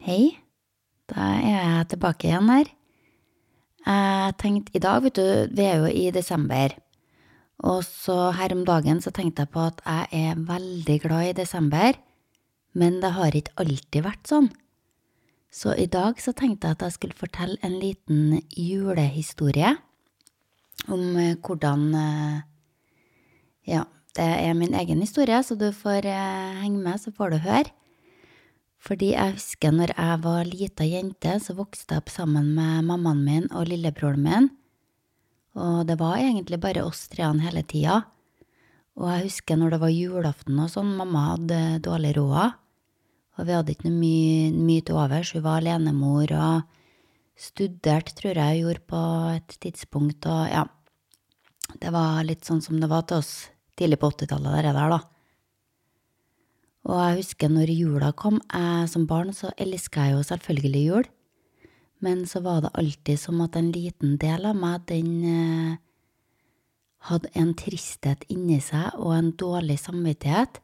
Hei, da er jeg tilbake igjen her. Jeg tenkte i dag, vet du, vi er jo i desember, og så her om dagen så tenkte jeg på at jeg er veldig glad i desember, men det har ikke alltid vært sånn. Så i dag så tenkte jeg at jeg skulle fortelle en liten julehistorie om eh, hvordan eh, Ja, det er min egen historie, så du får eh, henge med, så får du høre. Fordi jeg husker når jeg var lita jente, så vokste jeg opp sammen med mammaen min og lillebroren min, og det var egentlig bare oss treene hele tida. Og jeg husker når det var julaften og sånn, mamma hadde dårlig råd, og vi hadde ikke noe mye, mye til overs, hun var alenemor og studerte, tror jeg hun gjorde på et tidspunkt, og ja, det var litt sånn som det var til oss tidlig på 80-tallet, det der, da. Og jeg husker når jula kom, jeg som barn så elska jeg jo selvfølgelig jul, men så var det alltid som at en liten del av meg, den eh, hadde en tristhet inni seg og en dårlig samvittighet.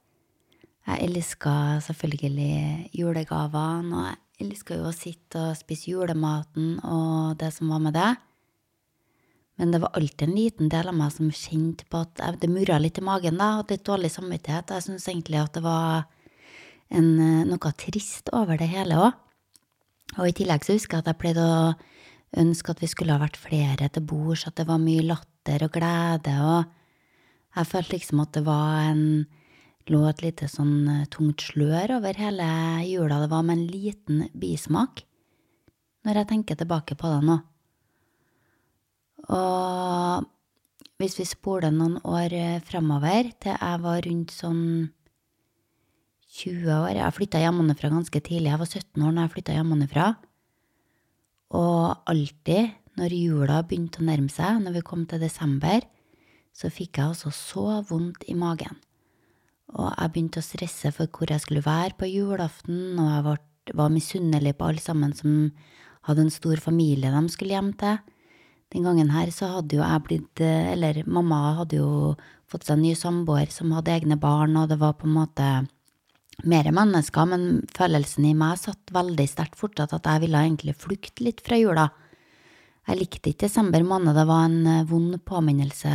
Jeg elska selvfølgelig julegavene, og jeg elska jo å sitte og spise julematen og det som var med det. Men det var alltid en liten del av meg som kjente på at det murra litt i magen, da, og litt dårlig samvittighet. Jeg syntes egentlig at det var en, eh, noe trist over det hele òg. Og i tillegg så husker jeg at jeg pleide å ønske at vi skulle ha vært flere til bords, at det var mye latter og glede, og jeg følte liksom at det var en lå et lite sånn eh, tungt slør over hele jula. Det var med en liten bismak, når jeg tenker tilbake på det nå. Og hvis vi spoler noen år framover, fremover, til jeg var rundt sånn 20 år. Jeg flytta hjemmefra ganske tidlig. Jeg var 17 år da jeg flytta hjemmefra. Og alltid når jula begynte å nærme seg, når vi kom til desember, så fikk jeg altså så vondt i magen. Og jeg begynte å stresse for hvor jeg skulle være på julaften, og jeg var, var misunnelig på alle sammen som hadde en stor familie de skulle hjem til. Den gangen her så hadde jo jeg blitt Eller mamma hadde jo fått seg en ny samboer som hadde egne barn, og det var på en måte mer mennesker, men følelsen i meg satt veldig sterkt fortsatt at jeg ville egentlig flykte litt fra jula. Jeg likte ikke desember måned, det var en eh, vond påminnelse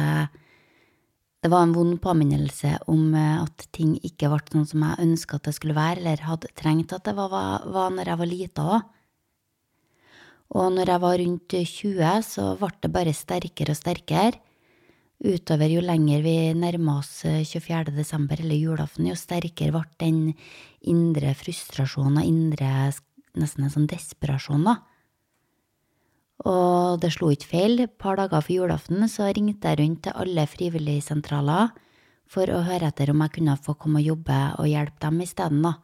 Det var en vond påminnelse om eh, at ting ikke ble sånn som jeg ønska at det skulle være, eller hadde trengt at det var, var, var når jeg var lita òg. Og når jeg var rundt 20, så ble det bare sterkere og sterkere utover jo lenger vi nærma oss 24. Eh, desember eller julaften, jo sterkere ble den indre frustrasjonen og indre nesten en sånn desperasjon, da. Og det slo ikke feil. Et par dager før julaften så ringte jeg rundt til alle frivilligsentraler for å høre etter om jeg kunne få komme og jobbe og hjelpe dem isteden, da.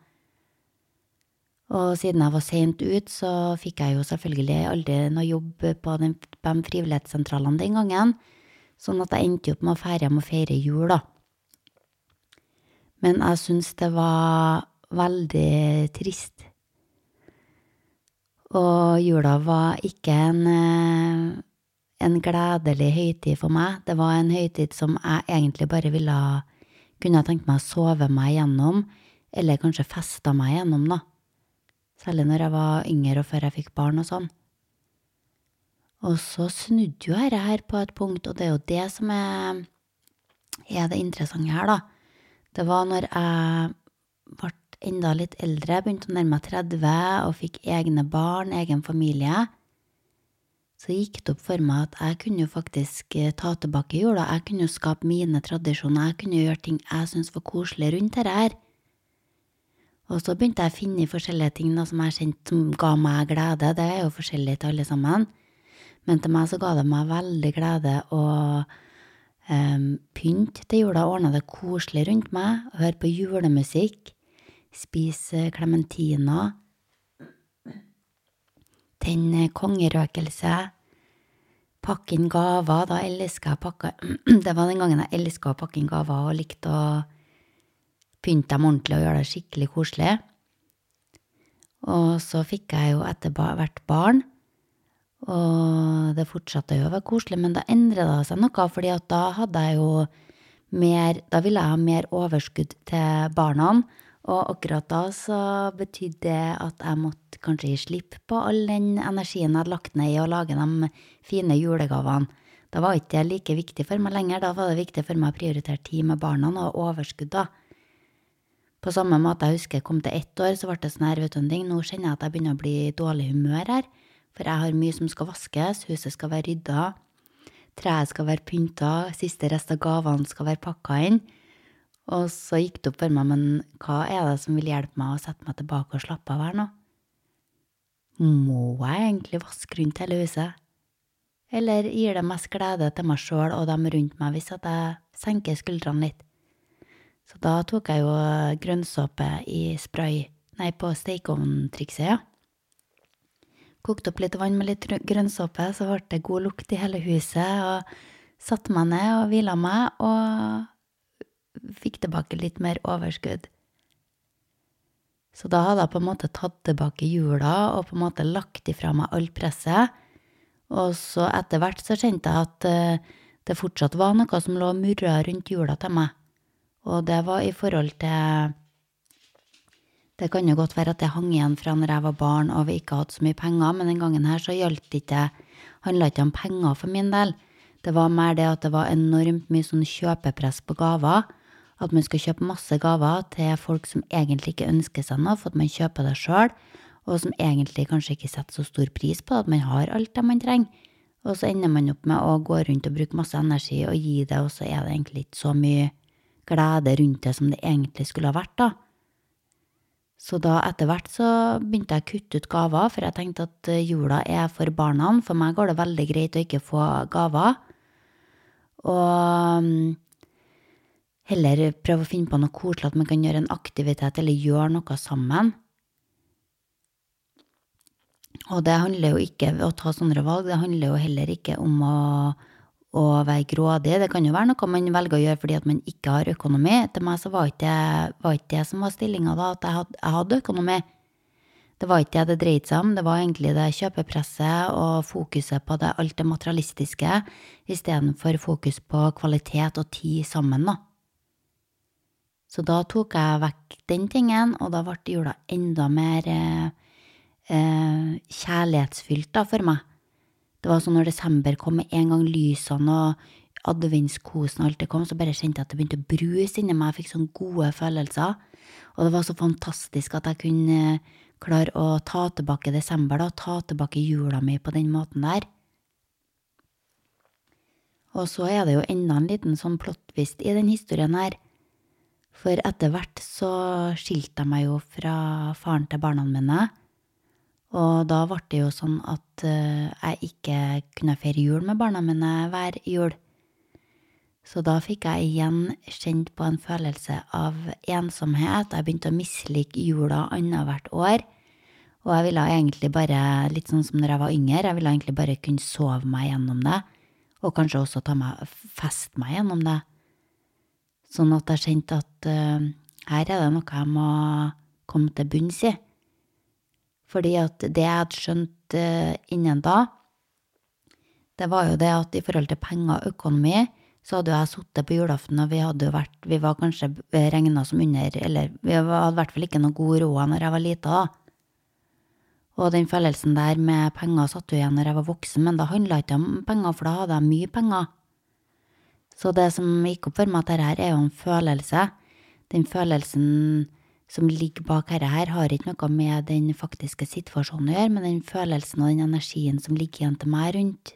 Og siden jeg var seint ut, så fikk jeg jo selvfølgelig aldri noe jobb på de, frivillighetssentralene den gangen sånn at jeg endte opp med å fære hjem og feire jul, da. Men jeg syns det var veldig trist. Og jula var ikke en, eh, en gledelig høytid for meg. Det var en høytid som jeg egentlig bare ville kunne tenkt meg å sove meg gjennom, eller kanskje festa meg gjennom, da. Særlig når jeg var yngre og før jeg fikk barn og sånn. Og så snudde jo dette her på et punkt, og det er jo det som er, er det interessante her, da. Det var når jeg ble enda litt eldre, begynte å nærme meg 30 og fikk egne barn, egen familie, så gikk det opp for meg at jeg kunne jo faktisk eh, ta tilbake jorda. Jeg kunne jo skape mine tradisjoner, jeg kunne gjøre ting jeg syntes var koselig rundt dette her. Og så begynte jeg å finne forskjellige ting da, som jeg kjente som ga meg glede. Det er jo forskjellig til alle sammen. Men til meg så ga det meg veldig glede å um, pynte til jula, ordne det koselig rundt meg, høre på julemusikk, spise klementiner, tenne kongerøkelse, pakke inn gaver. Da elska jeg pakke Det var den gangen jeg elska å pakke inn gaver og likte å pynte dem ordentlig og gjøre det skikkelig koselig. Og så fikk jeg jo etter hvert barn. Og det fortsatte jo å være koselig, men da endra det seg noe, fordi at da hadde jeg jo mer Da ville jeg ha mer overskudd til barna, Og akkurat da så betydde det at jeg måtte kanskje gi slipp på all den energien jeg hadde lagt ned i å lage de fine julegavene. Da var ikke det like viktig for meg lenger, da var det viktig for meg å prioritere tid med barna og overskudd, da. På samme måte jeg husker jeg kom til ett år, så ble det sånn her, vet du en ting, nå kjenner jeg at jeg begynner å bli i dårlig humør her, for jeg har mye som skal vaskes, huset skal være rydda, treet skal være pynta, siste rest av gavene skal være pakka inn. Og så gikk det opp for meg, men hva er det som vil hjelpe meg å sette meg tilbake og slappe av her nå? Må jeg egentlig vaske rundt hele huset? Eller gir det mest glede til meg sjøl og dem rundt meg hvis at jeg senker skuldrene litt? Så da tok jeg jo grønnsåpe i spray, nei, på stekeovntrikset, ja. Kokte opp litt vann med litt grønnsåpe, så ble det god lukt i hele huset, og satte meg ned og hvila meg, og fikk tilbake litt mer overskudd. Så da hadde jeg på en måte tatt tilbake jula og på en måte lagt ifra meg alt presset. Og så etter hvert så kjente jeg at eh, det fortsatt var noe som lå og murra rundt jula til meg. Og det var i forhold til Det kan jo godt være at det hang igjen fra når jeg var barn og vi ikke hadde så mye penger, men den gangen her så gjaldt det ikke Handla ikke om penger for min del. Det var mer det at det var enormt mye sånn kjøpepress på gaver at man skal kjøpe masse gaver til folk som egentlig ikke ønsker seg noe, for at man kjøper det sjøl, og som egentlig kanskje ikke setter så stor pris på at man har alt det man trenger. Og så ender man opp med å gå rundt og bruke masse energi og gi det, og så er det egentlig ikke så mye glede rundt det som det egentlig skulle ha vært, da. Så da etter hvert så begynte jeg å kutte ut gaver, for jeg tenkte at eh, jula er for barna. For meg går det veldig greit å ikke få gaver. Og mm, Heller prøve å finne på noe koselig, at man kan gjøre en aktivitet eller gjøre noe sammen. Og det handler jo ikke om å ta sånne valg, det handler jo heller ikke om å, å være grådig. Det kan jo være noe man velger å gjøre fordi at man ikke har økonomi. Til meg så var ikke var ikke det som var stillinga da, at jeg hadde, jeg hadde økonomi. Det var ikke det det dreide seg om, det var egentlig det kjøpepresset og fokuset på det, alt det materialistiske, istedenfor fokus på kvalitet og tid sammen, da. Så da tok jeg vekk den tingen, og da ble jula enda mer eh, eh, kjærlighetsfylt da, for meg. Det var sånn når desember kom med en gang lysene og adventskosen og alt det kom, så bare kjente jeg at det begynte å bruse inni meg, jeg fikk sånne gode følelser. Og det var så fantastisk at jeg kunne klare å ta tilbake desember, da, ta tilbake jula mi på den måten der. Og så er det jo enda en liten sånn plottvist i den historien her. For etter hvert så skilte jeg meg jo fra faren til barna mine. Og da ble det jo sånn at eh, jeg ikke kunne feire jul med barna mine hver jul. Så da fikk jeg igjen kjent på en følelse av ensomhet. Jeg begynte å mislike jula annethvert år. Og jeg ville egentlig bare, litt sånn som når jeg var yngre, jeg ville egentlig bare kunne sove meg gjennom det. Og kanskje også ta meg, feste meg gjennom det. Sånn at jeg kjente at uh, her er det noe jeg må komme til bunns i. Fordi at det jeg hadde skjønt uh, innen da, det var jo det at i forhold til penger og økonomi, så hadde jeg sittet på julaften, og vi hadde jo vært, vi var kanskje regna som under, eller vi hadde i hvert fall ikke noe god råd når jeg var lita, da. Og den følelsen der med penger satt jo igjen når jeg var voksen, men det handla ikke om penger, for da hadde jeg mye penger. Så det som gikk opp for meg, at dette er jo en følelse. Den følelsen som ligger bak dette her, har ikke noe med den faktiske situasjonen å gjøre, men den følelsen og den energien som ligger igjen til meg rundt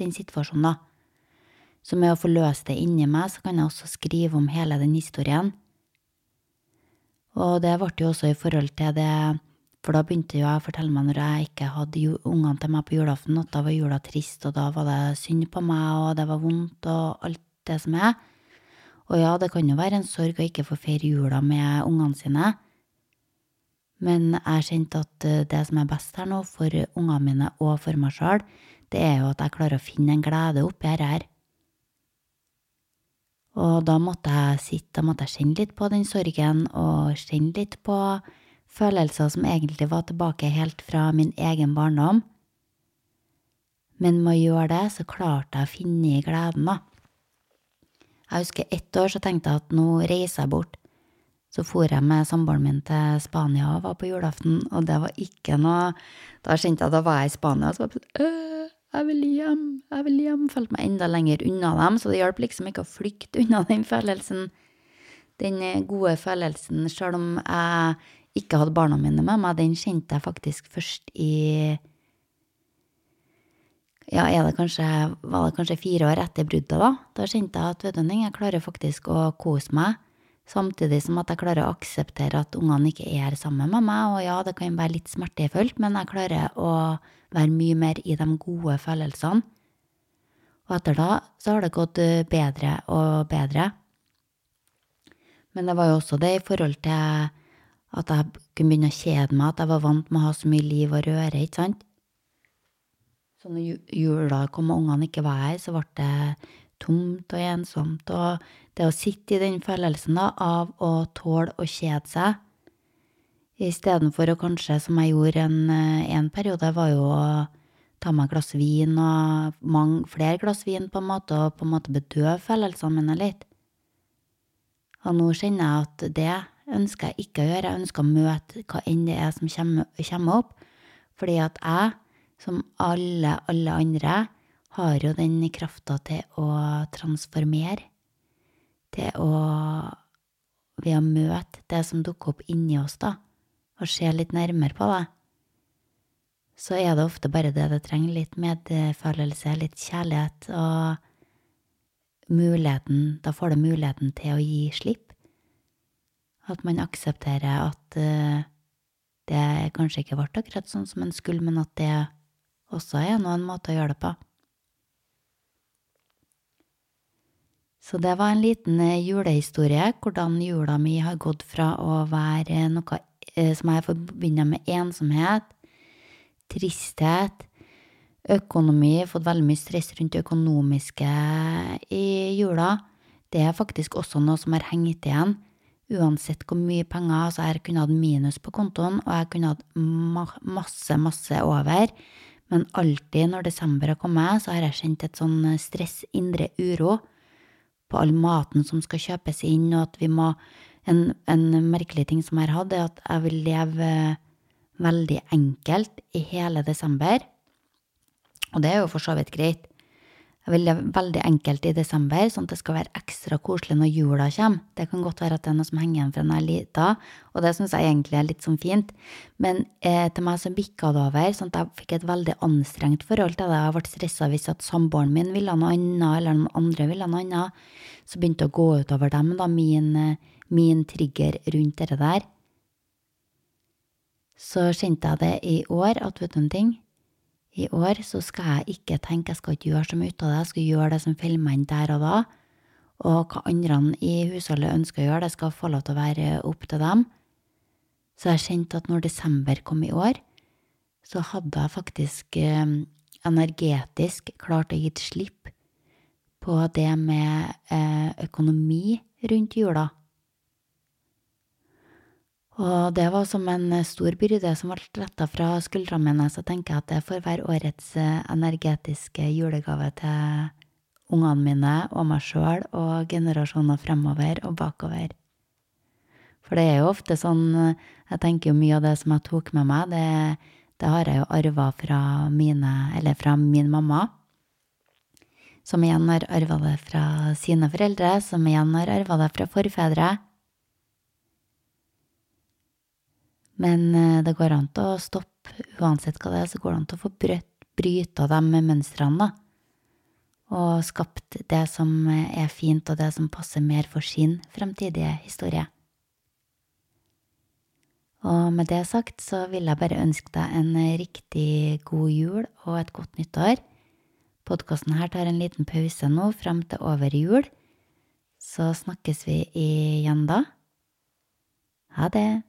den situasjonen, da. Så med å få løst det inni meg, så kan jeg også skrive om hele den historien. Og det ble jo også i forhold til det For da begynte jo jeg å fortelle meg når jeg ikke hadde ungene til meg på julaften, at da var jula trist, og da var det synd på meg, og det var vondt, og alt det som er. Og ja, det kan jo være en sorg å ikke få feire jula med ungene sine, men jeg kjente at eh, det som er best her nå, for ungene mine og for meg sjøl, det er jo at jeg klarer å finne en glede oppi dette her. Og da måtte jeg sitte, da måtte jeg kjenne litt på den sorgen, og kjenne litt på følelser som egentlig var tilbake helt fra min egen barndom. Men med å gjøre det, så klarte jeg å finne gleden, da. Jeg husker ett år så tenkte jeg at nå reiser jeg bort. så for jeg med samboeren min til Spania og var på julaften, og det var ikke noe Da kjente jeg at da var jeg i Spania, og så var jeg sånn jeg vil hjem, jeg vil hjem. Følte meg enda lenger unna dem, så det hjalp liksom ikke å flykte unna den følelsen. Den gode følelsen, sjøl om jeg ikke hadde barna mine med meg, den kjente jeg faktisk først i ja, det kanskje, var det kanskje fire år etter bruddet, da. Da kjente jeg at vet du, jeg klarer faktisk å kose meg, samtidig som at jeg klarer å akseptere at ungene ikke er sammen med meg. Og ja, det kan være litt smertefullt, men jeg klarer å være mye mer i de gode følelsene. Og etter da så har det gått bedre og bedre. Men det var jo også det i forhold til at jeg kunne begynne å kjede meg, at jeg var vant med å ha så mye liv og røre, ikke sant. Så når jula kom og ungene ikke var her, så ble det tomt og ensomt, og det å sitte i den følelsen da, av å tåle å kjede seg, istedenfor å kanskje, som jeg gjorde en, en periode, var jo å ta meg et glass vin og mange, flere glass vin, på en måte, og på en måte bedøve følelsene mine litt. Og nå kjenner jeg at det ønsker jeg ikke å gjøre. Jeg ønsker å møte hva enn det er som kommer, kommer opp. Fordi at jeg, som alle, alle andre, har jo den krafta til å transformere. Til å Ved å møte det som dukker opp inni oss, da, og se litt nærmere på det, så er det ofte bare det det trenger. Litt medfølelse, litt kjærlighet, og muligheten Da får det muligheten til å gi slipp. At man aksepterer at uh, det kanskje ikke ble akkurat sånn som en skulle, men at det også er nå en måte å gjøre det på. Så det var en liten eh, julehistorie, hvordan jula mi har gått fra å være noe uh, som jeg forbinder med ensomhet, tristhet, økonomi, fått veldig mye stress rundt det økonomiske i jula. Det er faktisk også noe som har hengt igjen uansett hvor mye penger Altså, jeg kunne hatt minus på kontoen, og jeg kunne hatt masse, masse over. Men alltid når desember har kommet, så har jeg kjent et sånn stress, indre uro, på all maten som skal kjøpes inn, og at vi må En, en merkelig ting som jeg har hatt, er at jeg vil leve veldig enkelt i hele desember. Og det er jo for så vidt greit. Jeg vil leve veldig enkelt i desember, sånn at det skal være ekstra koselig når jula kommer. Det kan godt være at det er noe som henger igjen fra da jeg er lita, og det syns jeg egentlig er litt sånn fint. Men eh, til meg så bikka det over, sånn at jeg fikk et veldig anstrengt forhold til det. Jeg ble stressa hvis at samboeren min ville noe annet, eller noen andre ville noe annet. Så begynte det å gå utover dem, da, min, min trigger rundt det der. Så kjente jeg det i år, at vet du en ting, i år så skal jeg ikke tenke, jeg skal ikke gjøre så mye ut av det, jeg skal gjøre det som inn der og da. Og hva andre i husholdet ønsker å gjøre, det skal få lov til å være opp til dem. Så jeg kjente at når desember kom i år, så hadde jeg faktisk eh, energetisk klart å gi slipp på det med eh, økonomi rundt jula. Og det var som en stor byrde som ble retta fra skuldrene mine, så tenker jeg at det får være årets eh, energetiske julegave til ungene mine og meg sjøl og generasjoner fremover og bakover. For det er jo ofte sånn, jeg tenker jo mye av det som jeg tok med meg, det, det har jeg jo arva fra mine, eller fra min mamma. Som igjen har arva det fra sine foreldre, som igjen har arva det fra forfedre Men eh, det går an til å stoppe, uansett hva det er, så går det an til å få bryta med mønstrene, da. Og skapt det som er fint, og det som passer mer for sin fremtidige historie. Og med det sagt så vil jeg bare ønske deg en riktig god jul og et godt nyttår. Podkasten her tar en liten pause nå frem til over jul. Så snakkes vi igjen da. Ha det.